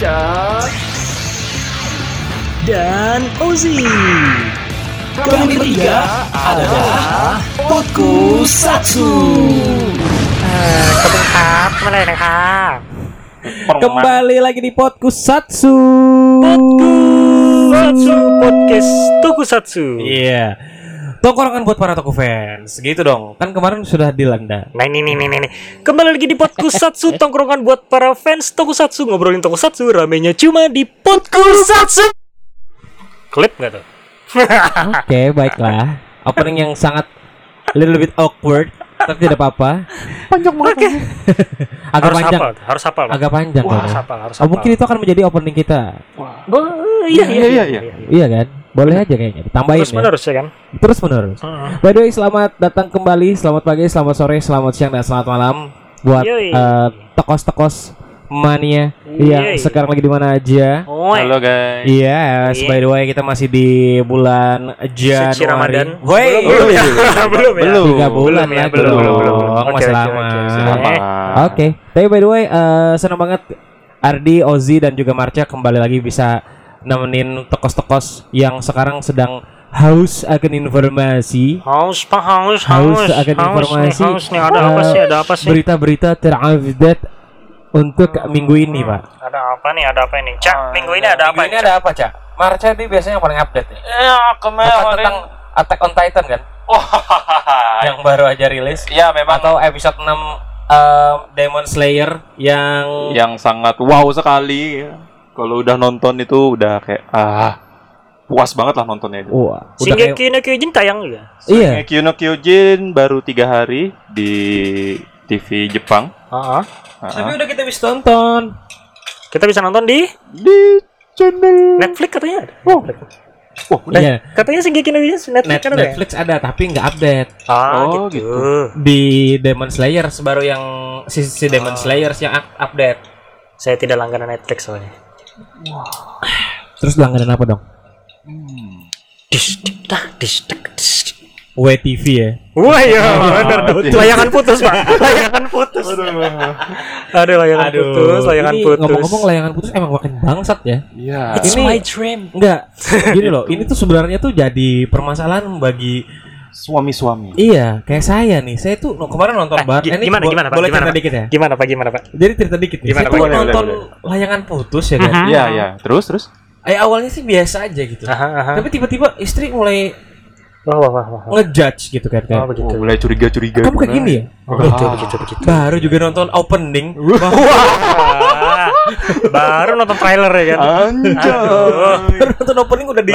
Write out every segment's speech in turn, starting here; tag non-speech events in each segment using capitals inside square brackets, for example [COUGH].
Marca dan Ozi. Kami bertiga adalah Potku Satsu. ขอบคุณครับมาเลยนะครับ Kembali lagi di Podcast Satsu. Satsu Podcast Tokusatsu Iya. Tongkrongan buat para Toku fans. Gitu dong. Kan kemarin sudah dilanda. Nah ini nih nih nih nih. Kembali lagi di Podcast [LAUGHS] Tongkrongan buat para fans Tokusatsu Ngobrolin Tokusatsu Ramenya cuma di Podcast Klip gak tuh? [LAUGHS] Oke, baiklah. Opening yang sangat little bit awkward, tapi tidak apa-apa. Panjang banget [LAUGHS] Agak Harus panjang. hafal Harus hafal Pak. Agak panjang Wah, harus hafal Harus Oh, hafal mungkin itu akan menjadi opening kita. Oh, iya iya iya, iya, Iya kan? Boleh aja kayaknya. Ditambahin Terus ya. menerus ya kan Terus menerus. Heeh. By the way, selamat datang kembali, selamat pagi, selamat sore, selamat siang dan selamat malam buat Yoi. eh, tokos-tokos mania yang Yoi. sekarang lagi di mana aja. Oh, Halo guys. Iya, Iya. by the way kita masih di bulan Januari. Suci Ramadan. Woi, belum, belum ya? [LAUGHS] belum ya? Belum. tiga bulan Belum ya, belum, belum, Masih lama. oke, Selamat. Oke, tapi by the way, eh, senang banget Ardi, Ozi dan juga Marcia kembali lagi bisa nemenin tokos-tokos yang sekarang sedang haus akan informasi. Haus pak haus Haus haus akan haus informasi. nih haus nih ada apa eh, sih ada apa sih Berita-berita terupdate untuk minggu ini, Pak. ada apa nih ada apa ini cak minggu ini ada apa Minggu ini ada apa, Cak? Marcia ini biasanya yang paling update ya. ya Bukan kemarin tentang Attack on Titan kan? Wah. yang baru aja rilis. ya memang Atau episode 6 eh, Demon Slayer yang yang sangat wow sekali. Kalau udah nonton itu udah kayak ah puas banget lah nontonnya itu. Wah, udah kayak Shingeki no Kyojin tayang juga Iya. Shingeki no Kyojin baru tiga hari di TV Jepang. Heeh. Ah, Tapi udah kita bisa tonton. kita bisa nonton di di channel. Netflix katanya ada Oh, oh udah. Iya. katanya Shingeki no Kyojin Netflix Net kan ada ya? Netflix ada tapi nggak update. ah Oh, gitu, gitu. Di Demon Slayer baru yang si, si Demon Slayer yang up- update. saya tidak langganan Netflix soalnya Terus langganan apa dong? dis dah dis. WTV ya. Wah ya benar Aduh. layangan putus pak [LAUGHS] layangan putus aduh layangan putus layangan ini putus Ngomong-ngomong layangan putus emang makin bangsat ya. Iya. It's Ini- my dream Enggak. [LAUGHS] Gini loh, ini tuh sebenarnya tuh jadi permasalahan bagi Suami-suami. Iya, kayak saya nih. Saya tuh no, kemarin nonton Eh, bar. eh, ini gimana gimana pak Boleh gimana cerita pak dikit ya. gimana pak gimana pak Jadi cerita dikit nih. Gimana, saya Pak? Boleh, boleh, nonton boleh. layangan putus ya kan. Iya, iya. Terus terus. Eh awalnya sih biasa aja gitu. Aha, aha. Tapi tiba-tiba istri mulai wah wah wah wah ngejudge gitu kan oh kayak. begitu Oh, mulai curiga-curiga. Kamu kayak gini ya? begitu begitu begitu Baru juga nonton opening. [LAUGHS] Wah, [LAUGHS] baru nonton trailer ya kan Anjay. Baru nonton opening udah di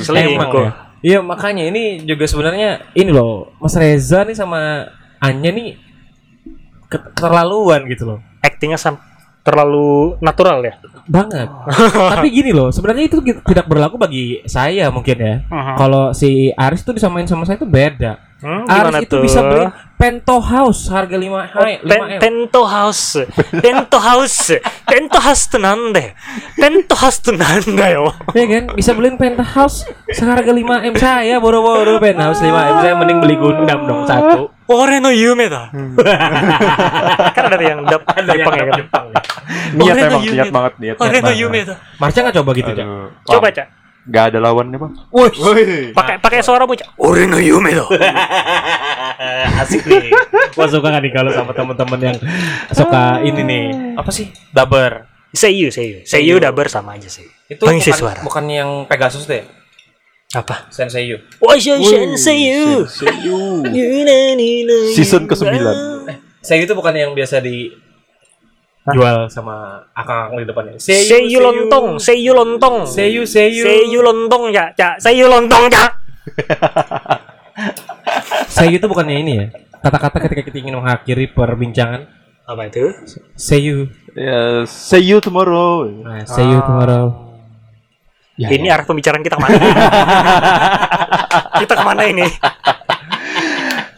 selingkuh. Iya makanya ini juga sebenarnya ini loh Mas Reza nih sama Anya nih ke- keterlaluan gitu loh. Actingnya sam terlalu natural ya? Banget. [LAUGHS] Tapi gini loh sebenarnya itu tidak berlaku bagi saya mungkin ya. Mhm. kalau si Aris tuh disamain sama saya itu beda. Hmm, Aris itu tuh? bisa beli penthouse harga 5 hai, 5 Pen- M penthouse penthouse penthouse tuh nande. Penthouse tuh nanda yo. Ya kan? Bisa beliin penthouse seharga 5 M. Saya boro-boro penthouse 5 M. Saya mending beli Gundam dong satu. Ore no yume da [LAUGHS] kan ada yang dap Jepang ya kan? Jepang. Niat emang, yume. niat banget, niat. ore no banget. yume da Marsha nggak coba gitu Cak? Coba cak Gak ada lawannya, Bang. Wih, pakai pakai suara bocah. Ore no yume da. [LAUGHS] asik nih gua suka kan nih kalau sama teman-teman yang suka ini nih apa sih daber Seiyu, seiyu. Seiyu udah bersama aja sih. itu Pengisi bukan, suara. bukan yang Pegasus deh Apa? Senseiyu Oisho senseiyu. Seiyu. Season Season ke-9. Seiyu itu bukan yang biasa di jual sama akang di depannya Seiyu lontong, seiyu lontong. Seiyu Seiyu Seiyu lontong ya, ya. Seiyu lontong ya. [LAUGHS] Seiyu itu bukannya ini ya kata-kata ketika kita ingin mengakhiri perbincangan Apa itu? Seiyu Ya, see you tomorrow. nah, Seiyu tomorrow Ya, ini arah pembicaraan kita ke mana? [LAUGHS] kita ke mana ini?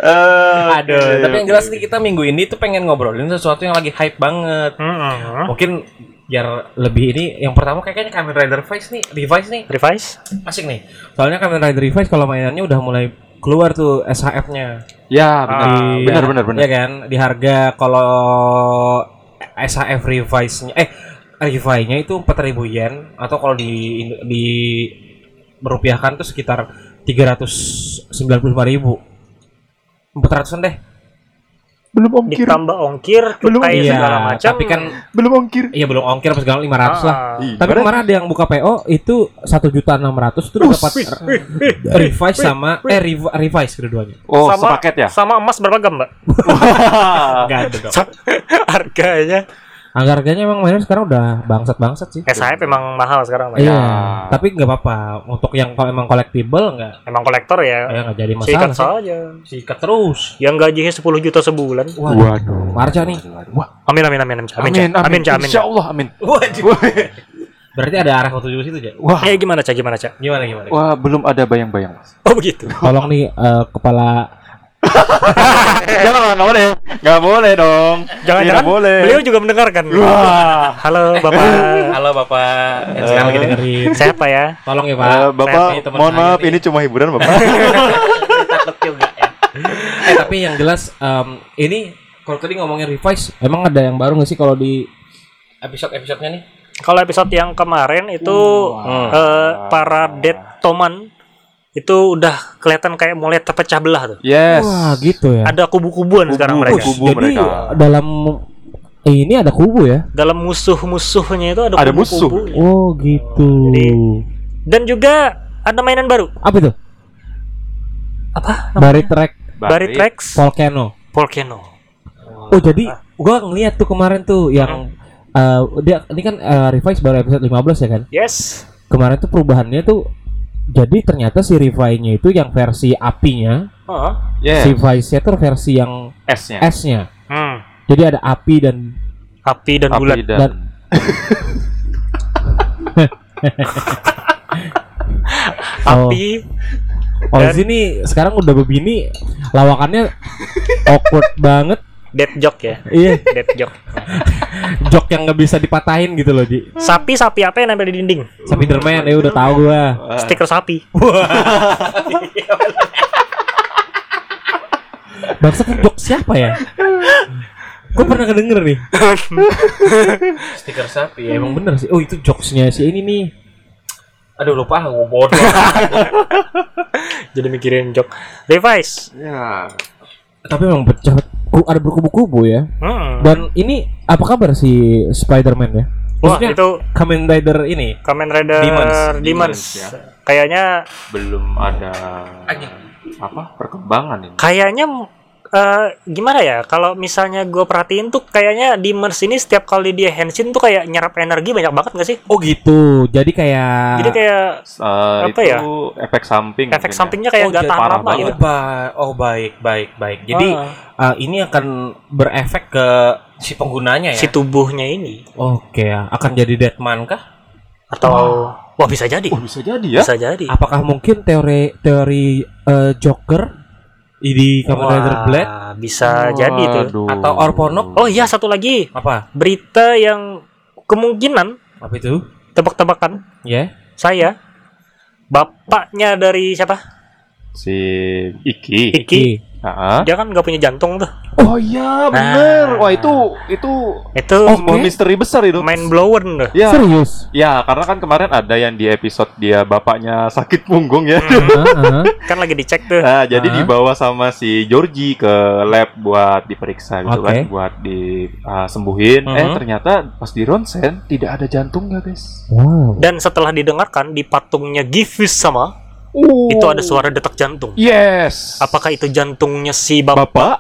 Eh, Aduh, oke, tapi yang jelas nih kita minggu ini tuh pengen ngobrolin sesuatu yang lagi hype banget. Hmm. Mungkin biar lebih ini yang pertama kayaknya Kamen Rider Vice nih, Revice nih Revise? asik nih. Soalnya Kamen Rider Revice kalau mainannya udah mulai keluar tuh SHF-nya. Ya, benar. Ah, benar, Ya, benar, benar. Ya kan, di harga kalau SHF Revice-nya eh Revai-nya itu 4000 yen atau kalau di di merupiahkan tuh sekitar 395.000. 400-an deh. Belum ongkir. ditambah ongkir Belum, cukai iya, segala macam tapi kan Belum ongkir. iya belum ongkir apa segala 500 lah. Ah. Ih, Tapi kemarin ada yang buka PO itu satu juta enam ratus itu dapat revise sama eh rev- revise keduanya. Oh, sama sepaket ya? sama emas berapa gam mbak [LAUGHS] Enggak ada dong. [LAUGHS] Harganya Angga harganya emang mainnya sekarang udah bangsat-bangsat sih. SHF emang mahal sekarang mbak Iya, Ya. tapi nggak apa-apa. Untuk yang kalau emang collectible nggak, emang kolektor ya ya nggak jadi sikat masalah. sih. saja Sikat terus. yang gajinya 10 juta sebulan Waduh. Marca nih. Wah, amin amin amin amin amin, amin Ca, amin Insya Allah, amin. Berarti ada arah foto juga situ, Ja? Wah, eh gimana cak gimana cak Gimana gimana? wah belum ada bayang-bayang, Mas. oh begitu Tolong nih eh, kepala [LAUGHS] Jangan, nggak boleh. Nggak boleh dong. jangan-jangan Tidak boleh. beliau juga mendengarkan Wah. halo bapak [LAUGHS] Halo Bapak yang sekarang lagi dengerin. siapa ya Tolong ya, Eh, Pak. Bapak, Ini teman mohon maaf, ini cuma hiburan, Bapak. [LAUGHS] takut juga ya. eh tapi yang jelas em, ini kalau tadi ngomongin revise, emang ada yang baru nggak sih kalau di episode-episodenya nih? kalau episode yang kemarin itu Wah. eh, para Dead Toman itu udah kelihatan kayak mulai terpecah belah tuh Yes. Wah, gitu ya. ada kubu-kubuan sekarang Kubu, mereka kubu. Jadi mereka. dalam eh, ini ada kubu ya? dalam musuh-musuhnya itu ada Ada kubu-kubunya. Oh, gitu. Jadi- dan juga ada mainan baru Apa itu? apa Bari track Barit Rex Volcano. Volcano Oh, jadi gua ngeliat tuh kemarin tuh yang eh, dia ini kan eh, revise baru episode 15 ya kan? yes Kemarin tuh perubahannya tuh jadi ternyata si Revive-nya itu yang versi apinya, oh. Yes. si Vice-nya tuh versi yang S-nya. S-nya. hmm. Jadi ada api dan api dan Api bulat dan Dan- [LAUGHS] api Oh Dan- sini sekarang udah begini lawakannya awkward banget. Dead joke ya Iya, dead joke jok yang nggak bisa dipatahin gitu loh, Ji. sapi sapi apa yang nempel di dinding Spiderman ya udah tahu gua. stiker sapi [LAUGHS] Bangsat itu jok siapa ya? Gue pernah kedenger nih. Stiker sapi ya, emang bener sih. Oh itu jokesnya si ini nih. Aduh lupa gue bodoh. [LAUGHS] jadi mikirin joke revise Ya. Tapi emang pecah. Ku- Ada berkubu-kubu ya. hmm. Dan ini apa kabar si Spider-Man ya? wah Maksudnya itu Kamen Rider ini. Kamen Rider Demons. Demons, Demons, ya. kayaknya Belum ada apa perkembangan ini. kayaknya eh, gimana ya kalau misalnya gue perhatiin tuh kayaknya Demons ini setiap kali dia henshin tuh kayak nyerap energi banyak banget gak sih Oh gitu. Jadi kayak jadi kayak Eh, Apa itu ya? efek samping. efek ya. sampingnya kayak Oh, nggak jadi tahan parah lama gitu Oh, ba- oh baik baik baik. Jadi Ah, uh, ini akan berefek ke si penggunanya ya. si tubuhnya ini Oke, akan jadi deadman kah? atau wah bisa jadi Oh, bisa jadi ya. bisa jadi Apakah mungkin teori teori eh, Joker di Kamen Rider Blade bisa jadi tuh Waduh. atau Orponok? oh iya satu lagi apa? berita yang kemungkinan Apa itu? tebak-tebakan Ya. saya bapaknya dari siapa si Iki. Iki Ah. dia kan nggak punya jantung tuh Oh iya, bener. Ah. Wah, itu itu itu sebuah misteri besar itu. main blower tuh Ya, Serius? ya karena kan kemarin ada yang di episode dia bapaknya sakit punggung ya. Heeh. kan lagi dicek tuh Nah, jadi Ah. dibawa sama si Georgie ke lab buat diperiksa gitu Oke. kan, buat disembuhin. Eh Mhm. ternyata pas di ronsen tidak ada jantungnya, guys. Wow. dan setelah didengarkan di patungnya Gifus sama Uh. itu ada suara detak jantung Yes. apakah itu jantungnya si bapak bapak?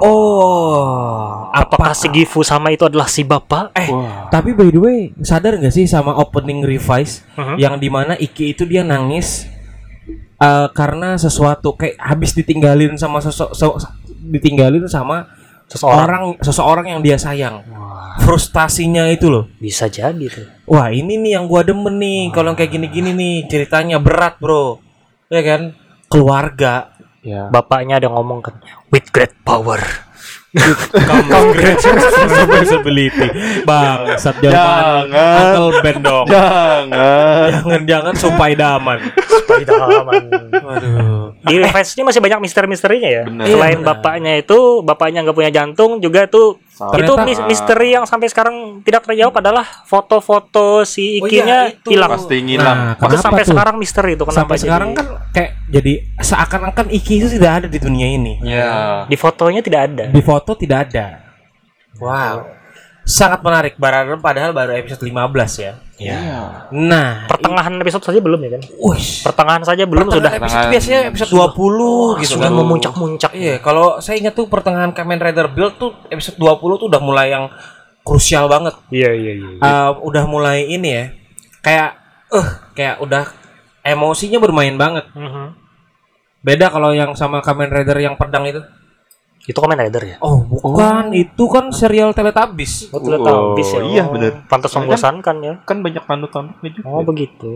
Oh, apakah si Gifu sama itu adalah si bapak Eh, Wah. tapi by the way, sadar nggak sih sama opening revise Mhm. yang di mana Iki itu dia nangis eh, karena sesuatu kayak habis ditinggalin sama sosok so- ditinggalin sama seseorang orang seseorang yang dia sayang. Frustasinya itu loh. bisa jadi tuh Wah, ini nih yang gua demen nih. Kalau yang kayak gini-gini nih ceritanya berat, Bro. Ya kan? Keluarga. Ya. bapaknya ada ngomong kan with great power Come great responsibility. Bangsat jangan Jangan. Uncle Ben dong. Jangan. Jangan-jangan Supaidaman. Spider-Man. Waduh. di revise ini masih banyak misteri-misterinya ya Bener. selain Iya, bener. bapaknya itu bapaknya nggak punya jantung juga tuh Sama. itu Ternyata- mis- misteri yang sampai sekarang tidak terjawab adalah foto-foto si Oh Ikinya iya, itu. hilang. pasti ngilang. Nah, Itu kenapa sampai tuh? sekarang misteri itu kenapa Sampai jadi- sekarang kan kayak jadi seakan-akan Iki itu tidak ada di dunia ini. Iya. di fotonya tidak ada. Di foto tidak ada. Wow. Sangat menarik. Baru padahal baru episode 15 ya. Iya. Nah, Pertengahan episode saja belum ya kan? Wush. Pertengahan saja belum sudah Pertengahan episode Pertengahan. biasanya episode 20 gitu sudah kan. memuncak-muncak. Iya, kalau saya ingat tuh pertengahan Kamen Rider Build tuh episode 20 tuh udah mulai yang krusial banget. Iya iya iya. Eh, udah mulai ini ya. Kayak eh kayak udah emosinya bermain banget. Mhm. Beda kalau yang sama Kamen Rider yang pedang itu. Itu Kamen Rider ya? Oh, bukan. Itu kan serial Teletubbies. Oh, tidak Oh, tahu bis ya. iya, Oh, bener. Pantas Kan- membosankan ya. Kan banyak tanduk-tanduknya juga. Oh begitu.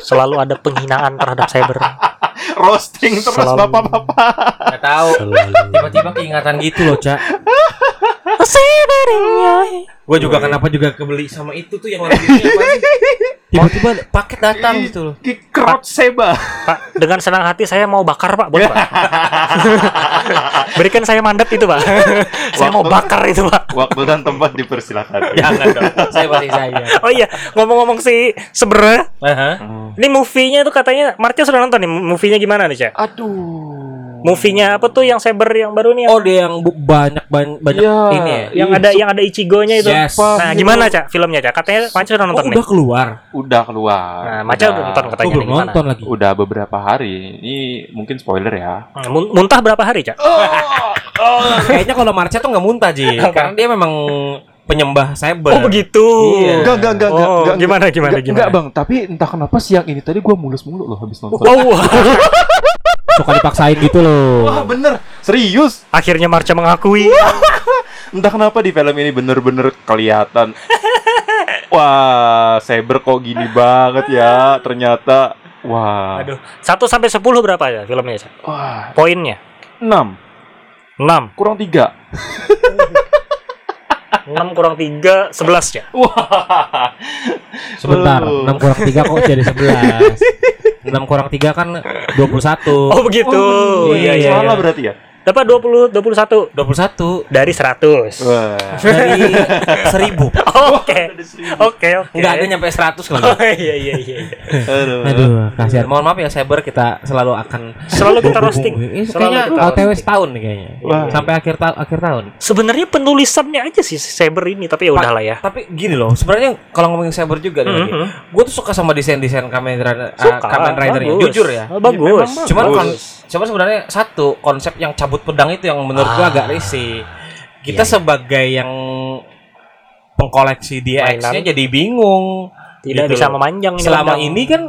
Selalu ada penghinaan terhadap cyber. [LAUGHS] Roasting terus bapak-bapak. Gak tahu. Tiba-tiba keingatan gitu loh, Cak. Gue juga kenapa juga kebeli sama itu tuh yang warna birunya apa sih? Tiba-tiba paket datang gitu loh. Kikrot seba. Pak, dengan senang hati saya mau bakar Pak, boleh Pak? [LAUGHS] Berikan saya mandat itu Pak. saya mau bakar itu Pak. Waktu dan tempat dipersilakan. [LAUGHS] Jangan dong. Saya pasti saya. Oh iya, ngomong-ngomong si sebenarnya Aha. ini movie-nya itu katanya Marcia sudah nonton nih movie-nya gimana nih, Cak? Aduh. Movie-nya apa tuh yang Saber yang baru nih? Oh, dia yang banyak banyak, banyak Iya. ini ya. yang ada yang ada Ichigo-nya itu. Yes. Nah, gimana, Cak? Filmnya, Cak? Katanya Marcia sudah Oh, nonton nih. udah keluar. Udah keluar. Nah, Marcia udah nonton Oh, katanya belum nih, gimana? nonton lagi. Udah beberapa hari. Ini mungkin spoiler ya. Hmm, mun- Muntah berapa hari, Cak? Kayaknya kalau Marcia tuh nggak muntah, Ji. Karena dia memang penyembah cyber. Oh, begitu. Iya. Enggak, enggak, enggak, Oh, enggak, gimana, gimana, enggak, gimana? enggak, Bang. Tapi entah kenapa siang ini tadi gua mulus-mulu loh habis nonton. Oh, [LAUGHS] Suka dipaksain gitu loh. Wah, bener. Serius. akhirnya Marcia mengakui. [LAUGHS] Entah kenapa di film ini bener-bener kelihatan. [LAUGHS] Wah, Saber kok gini banget ya. Ternyata wah. Aduh, 1 sampai 10 berapa ya filmnya? Wah, Poinnya 6 6. kurang 3. 6 kurang 3 11 ya. Wah. Sebentar. 6 kurang 3 kok jadi 11. [LAUGHS] 6 kurang 3 kan 21. Oh, begitu. Oh, iya iya, iya. Salah berarti ya? Dapat 20 21 21 dari 100. Wah. dari 1000. [LAUGHS] Oke. Oke, oke. Enggak ada nyampe 100 kalau. Oh, iya iya iya. iya. Aduh. Aduh, kasihan. Mohon maaf ya Cyber kita selalu akan Selalu kita roasting. Ini Selalu kayaknya kita OTW roasting. setahun nih kayaknya. Wah. Sampai akhir ta akhir tahun. Sebenarnya penulisannya aja sih Saber ini, tapi ya udahlah ya. Tapi gini loh, sebenarnya kalau ngomongin Cyber juga nih, Mhm. lagi, gue tuh suka sama desain-desain Kamen Rider, Suka, Kamen Rider-nya. bagus. Jujur ya. Bagus. memang Cuman cuman sebenarnya satu konsep yang cabut pedang itu yang menurut gua Ah. agak risih. Kita Iya, iya. sebagai yang pengkoleksi DX-nya jadi bingung. Tidak Gitu bisa loh. memanjang Selama ini kan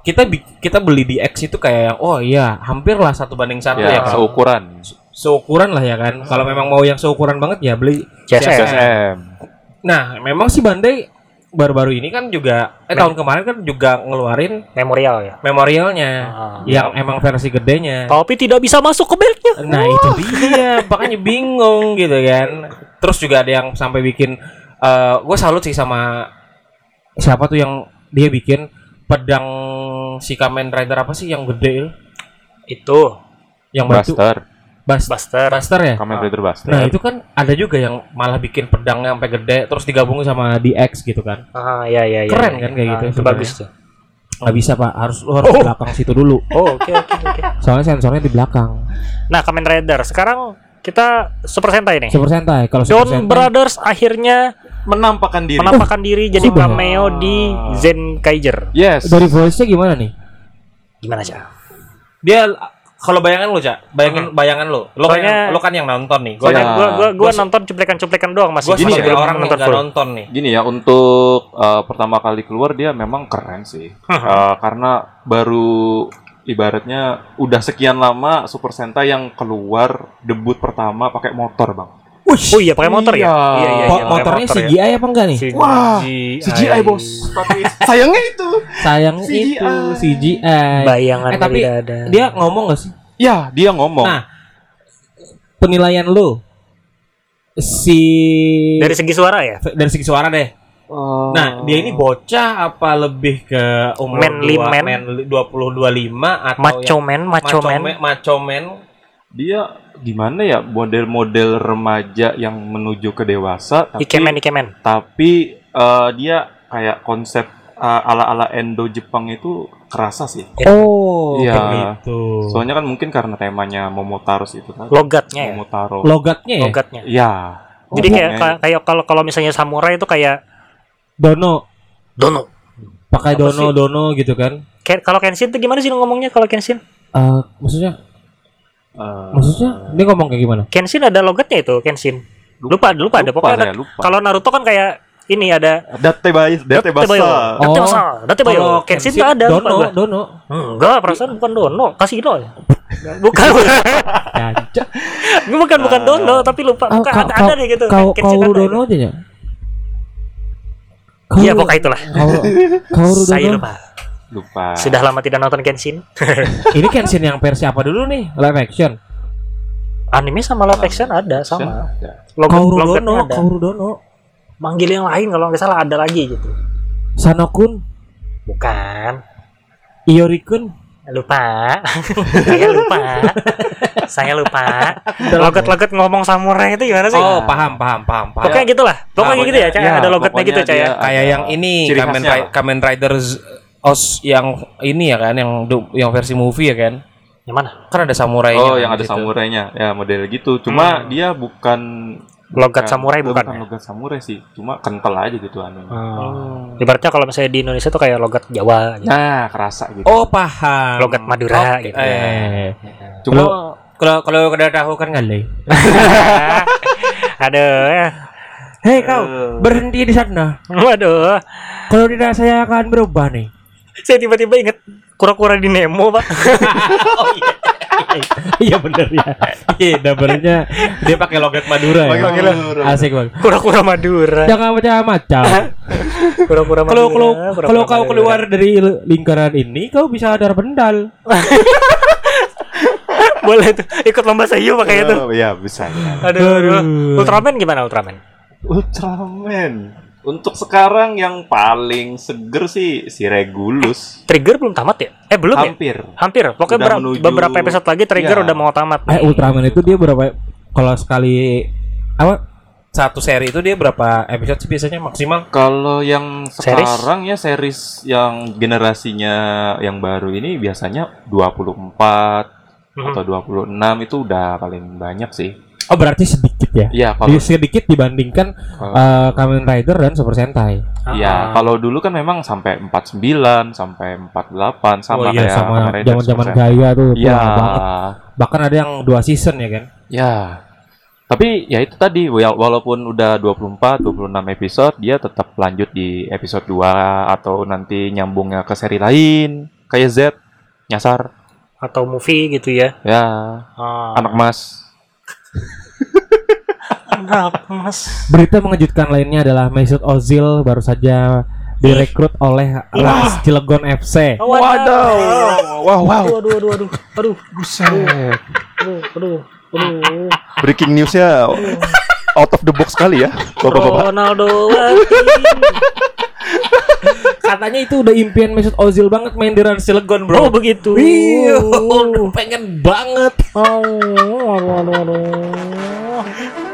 kita kita beli DX itu kayak oh iya hampir lah satu banding satu ya, Ya, kan. seukuran. Seukuran lah ya kan. Kalau memang mau yang seukuran banget ya beli CSM. CSM. Nah, memang sih Bandai baru-baru ini kan juga eh tahun kemarin kan juga ngeluarin memorial ya. memorialnya Ah. yang emang versi gedenya. Tapi tidak bisa masuk ke beltnya. Nah, itu dia, makanya bingung gitu kan. Terus juga ada yang sampai bikin gue salut sih sama siapa tuh yang dia bikin pedang si Kamen Rider apa sih yang gede itu? Itu Yang batu. Bas Buster. Buster ya? Kamen Rider Buster. Nah, itu kan ada juga yang malah bikin pedangnya sampai gede terus digabungin sama DX gitu kan. Ah, ya ya ya. Keren ya. kan kayak Ah, gitu Itu bagus tuh. nggak bisa pak harus lu harus di belakang situ dulu [LAUGHS] Oh, oke oke oke. soalnya sensornya di belakang Nah, Kamen Rider. Sekarang kita Super Sentai nih. Super Sentai kalau Super Don Sentai Brothers akhirnya Menampakkan diri. menampakkan diri [LAUGHS] jadi sudah. cameo di Zen Kaiser. Yes. dari voice nya gimana nih Gimana sih? dia kalau bayangan lu cak bayangin bayangan lu lo kan yang, lo kan yang nonton nih Soalnya Ya. gua gua gua Gua nonton cuplikan-cuplikan doang masih. Gini ya, belum orang nonton full. nonton nih Gini ya untuk uh, pertama kali keluar dia memang keren sih Uh, karena baru ibaratnya udah sekian lama Super Sentai yang keluar debut pertama pakai motor bang. Oh iya pakai motor ya? Iya. Iya iya iya. motornya motor ya. CGI apa enggak nih CGI. Wah, CGI bos. Tapi sayangnya itu. sayang CGI. itu CGI Bayangan eh tapi tidak ada. dia ngomong gak sih Ya dia ngomong. nah penilaian lu si dari segi suara ya? dari segi suara deh Uh, Nah, dia ini bocah apa lebih ke umur Manly dua- man? manly 20 25 atau Macho yang man, macho man. macho man dia gimana ya model-model remaja yang menuju ke dewasa tapi Ikemen Ikemen. tapi eh, dia kayak konsep eh, ala-ala Endo Jepang itu kerasa sih. Oh, Iya. gitu. Soalnya kan mungkin karena temanya Momotaro itu kan. Logatnya ya. Momotaro. Logatnya ya? Logatnya. Ya. Jadi kayak kayak kalau kalau misalnya samurai itu kayak Dono. dono. Pakai dono sih? dono gitu kan? Kayak kalau Kenshin tuh gimana sih ngomongnya kalau Kenshin? Eh, maksudnya eh, maksudnya dia ngomong kayak gimana? Kenshin ada logatnya itu Kenshin. Lupa, lupa, ada pokoknya ada. saya, lupa. Kalau Naruto kan kayak ini ada Date Bai, Date. Basa. Oh. Datebayo. Datebayo. Kalau Kenshin tuh ada lupa Dono, gua. dono. Enggak, perasaan bukan Dono, Kasino ya. [LAUGHS] Bukan, Caca. bukan bukan Dono, tapi lupa. Oh, Bukan, ada, ada deh gitu. Kau Kenshin kau ada dono aja ya? Iya, pokoknya itulah. Kau kau Saya dono. lupa. Lupa. Sudah lama tidak nonton Kenshin. [LAUGHS] Ini Kenshin yang versi apa dulu nih? Live action. Anime sama live action ada sama. Ya. Logat, Kauru logatnya dono, ada. Kauru dono. Manggil yang lain kalau nggak salah ada lagi gitu. Sanokun, Bukan. Iorikun. Lupa. [LAUGHS] Saya lupa. Saya lupa. Logat-logat ngomong samurai itu gimana sih? Oh, paham, paham, paham, paham. Pokoknya gitulah. Pokoknya Nah, gitu ya, Cak. ya, ada logatnya gitu, ya. kayak yang ini Kamen. Kamen Riders Os yang ini ya kan yang yang versi movie ya kan Yang mana? kan ada samurai Oh, yang ada samurainya. Ya, model gitu. Cuma Hmm. dia bukan Logat samurai bukan. Bukan ya? logat samurai sih. Cuma kental aja gitu anu. Hmm. Ibaratnya kalau misalnya di Indonesia tuh kayak logat Jawa gitu. Nah, kerasa gitu. oh paham Logat Madura Oke, gitu. eh. Cuma kalau kalau udah tahu kan kali [LAUGHS] Aduh. hei kau berhenti di sana Waduh. kalau tidak saya akan berubah nih Saya tiba-tiba inget kura-kura di Nemo, Pak. [LAUGHS] iya bener ya iya double-nya dia pakai logat Madura ya Pakai Madura. asik banget Kura-kura Madura. jangan macam-macam Kura-kura Madura. kalau kalau kalau kau keluar dari li- lingkaran ini kau bisa ada bendal [LAUGHS] boleh tuh ikut lomba sayu pakai itu. Oh, iya, bisa. ya. Aduh, aduh. Aduh. Ultraman gimana Ultraman? Ultraman. Untuk sekarang yang paling seger sih si Regulus. Trigger belum tamat ya? Eh belum ya? Hampir. Hampir. Pokoknya Udah ber- menuju- beberapa episode lagi Trigger Iya. udah mau tamat. eh Ultraman itu dia berapa kalau sekali apa satu seri itu dia berapa episode sih biasanya maksimal Kalau yang Series? sekarang ya series yang generasinya yang baru ini biasanya 24 Mhm. atau 26 itu udah paling banyak sih. oh berarti sedikit ya Iya, Di- kalau sedikit dibandingkan kalau- eh, Kamen Rider dan Super Sentai Iya, Ah. kalau dulu kan memang sampai 49, sampai 48 sama oh iya kayak sama zaman-zaman gaya tuh Iya. bahkan ada yang dua season ya kan Ya. Tapi ya itu tadi wa- walaupun udah 24, 26 episode dia tetap lanjut di episode 2 atau nanti nyambungnya ke seri lain kayak Z nyasar Atau movie gitu ya. ya Ah. anak mas [LAUGHS] Mas. berita mengejutkan lainnya adalah Mesut Ozil baru saja direkrut oleh Ras Cilegon FC Waduh. wow wow Aduh, aduh, aduh, aduh, aduh, buset aduh, aduh, aduh. breaking newsnya out of the box kali ya bapak-bapak Ronaldo katanya itu udah impian Mesut Ozil banget main di Ras Cilegon Oh bro begitu. Iya, udah pengen banget. Oh, aduh, aduh, aduh.